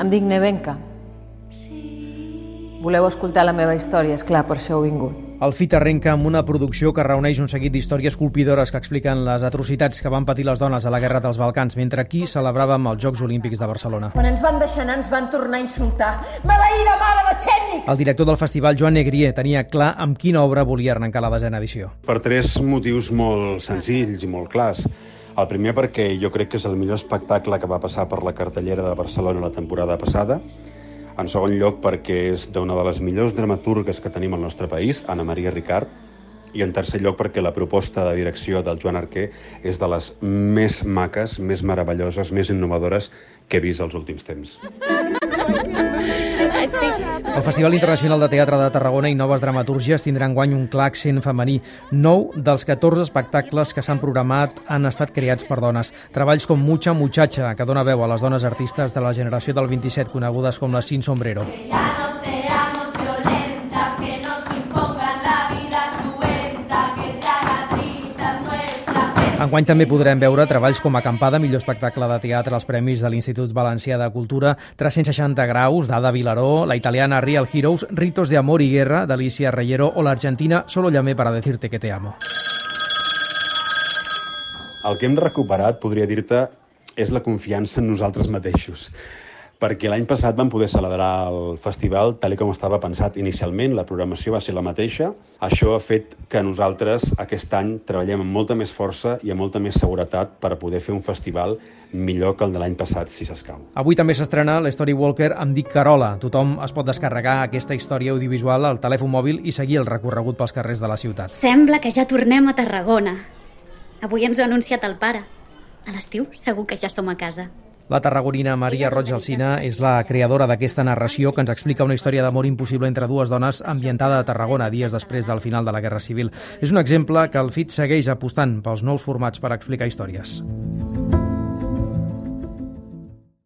Em dic Nevenka. Voleu escoltar la meva història, és clar, per això heu vingut. El FIT arrenca amb una producció que reuneix un seguit d'històries colpidores que expliquen les atrocitats que van patir les dones a la Guerra dels Balcans, mentre aquí celebràvem els Jocs Olímpics de Barcelona. Quan ens van deixar anar ens van tornar a insultar. Maleïda mare de Txènic! El director del festival, Joan Negrier, tenia clar amb quina obra volia arrencar la desena edició. Per tres motius molt senzills i molt clars. El primer perquè jo crec que és el millor espectacle que va passar per la cartellera de Barcelona la temporada passada. En segon lloc, perquè és d'una de les millors dramaturgues que tenim al nostre país, Anna Maria Ricard, i en tercer lloc perquè la proposta de direcció del Joan Arquer és de les més maques, més meravelloses, més innovadores que he vist els últims temps. El Festival Internacional de Teatre de Tarragona i Noves Dramatúrgies tindran guany un clar accent femení. Nou dels 14 espectacles que s'han programat han estat creats per dones. Treballs com Mucha Muchacha, que dona veu a les dones artistes de la generació del 27, conegudes com les Sin Sombrero. Ya Enguany també podrem veure treballs com Acampada, millor espectacle de teatre als Premis de l'Institut Valencià de Cultura, 360 graus, d'Ada Vilaró, la italiana Real Heroes, Ritos de Amor y Guerra, d'Alicia Reyero, o l'argentina Solo llamé para decirte que te amo. El que hem recuperat, podria dir-te, és la confiança en nosaltres mateixos. Perquè l'any passat vam poder celebrar el festival tal com estava pensat inicialment, la programació va ser la mateixa. Això ha fet que nosaltres aquest any treballem amb molta més força i amb molta més seguretat per poder fer un festival millor que el de l'any passat, si s'escau. Avui també s'estrena l'Story Walker amb Dick Carola. Tothom es pot descarregar aquesta història audiovisual al telèfon mòbil i seguir el recorregut pels carrers de la ciutat. Sembla que ja tornem a Tarragona. Avui ens ho ha anunciat el pare. A l'estiu segur que ja som a casa. La tarragonina Maria Roig Alcina és la creadora d'aquesta narració que ens explica una història d'amor impossible entre dues dones ambientada a Tarragona dies després del final de la Guerra Civil. És un exemple que el FIT segueix apostant pels nous formats per explicar històries.